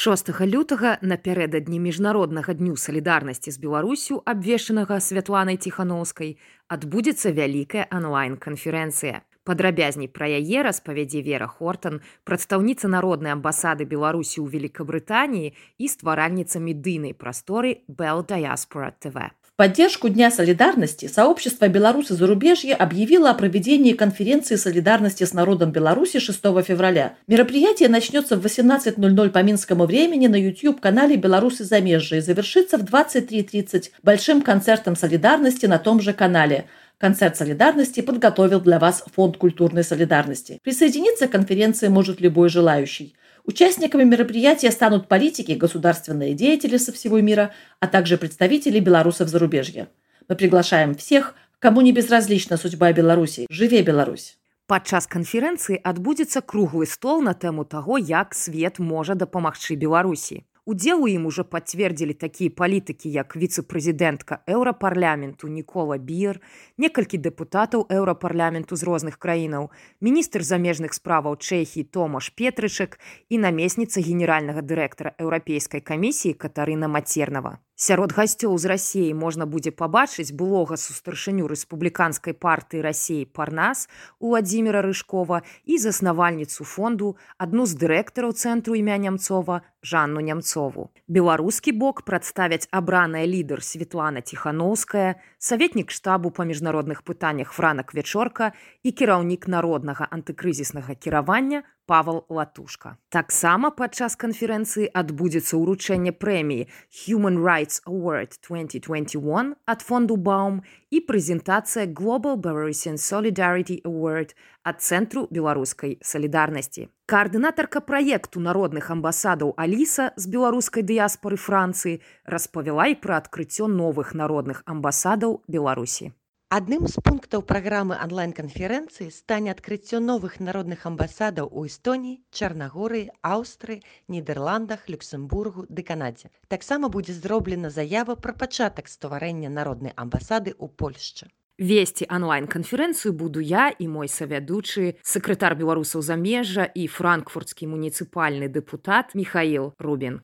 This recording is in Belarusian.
6 лютага напярэдадні міжнароднага дню салідарнасці з беларусю абвешчанага святланай ціханаўскай адбудзецца вялікая онлайн-канферэнцыя падрабязней пра яе распавядзе вера хортон прадстаўніца народнай амбасады беларусі ў великкабрытаніі і стваральніца медыйнай прасторы bell diaspora tv поддержку Дня солидарности сообщество Беларуси зарубежья объявило о проведении конференции солидарности с народом Беларуси 6 февраля. Мероприятие начнется в 18.00 по минскому времени на YouTube-канале «Беларуси замежжа» и завершится в 23.30 большим концертом солидарности на том же канале. Концерт солидарности подготовил для вас Фонд культурной солидарности. Присоединиться к конференции может любой желающий. Участниками мероприятия станут политики, государственные деятели со всего мира, а также представители белорусов зарубежья. Мы приглашаем всех, кому не безразлична судьба Беларуси. Живе Беларусь! Падчас канферэнцыі адбудзецца круглы стол на тэму таго, як свет можа дапамагчы Беларусі. Удзел у ім ужо пацвердзілі такія палітыкі, як віцэ-прэзідэнтка еўрапарламенту Нікола Бір, некалькі дэпутатаў еўрапарламенту з розных краінаў, міністр замежных справаў Чэхі Томаш Петрычак і намесніца генеральнага дырэктара еўрапейскай камісіі Катарына Мацернава. Сярод гасцёў з рассіі можна будзе пабачыць былога сустаршыню рэспубліканскай партыі рассіі парнас у владимира рыжкова і заснавальніцу фонду адну з дырэктараў цэнтру імя нямцова жанну нямцову. Беларускі бок прадставяць абраная лідар светлана ціхановская саветнік штабу па міжнародных пытаннях франак вячорка і кіраўнік народнага антыкрызіснага кіравання павал латушка. Таксама падчас канферэнцыі адбудзецца ўручэнне прэміі human rights award 2021 ад фонду баум і прэзентацыя global Belarusian solidarity award ад цэнтру беларускай салідарнасці. Каардынатарка праекту народных амбасадаў аліса з беларускай дыяспоры францыі распавяла і пра адкрыццё новых народных амбасадаў беларусі Адным з пунктаў праграмы онлайн-канферэнцыі стане адкрыццё новых народных амбасадаў у Эстоніі, Чарнагорыі, Аўстрыі, Нідерландах, Люксембургу ды Канадзе. Таксама будзе зроблена заява пра пачатак стварэння народнай амбасады ў Польшчы. Весці онлайн-канферэнцыю буду я і мой савядучы, сакратар беларусаў замежжа і франкфуртскі муніцыпальны дэпутат Михаил Рубін.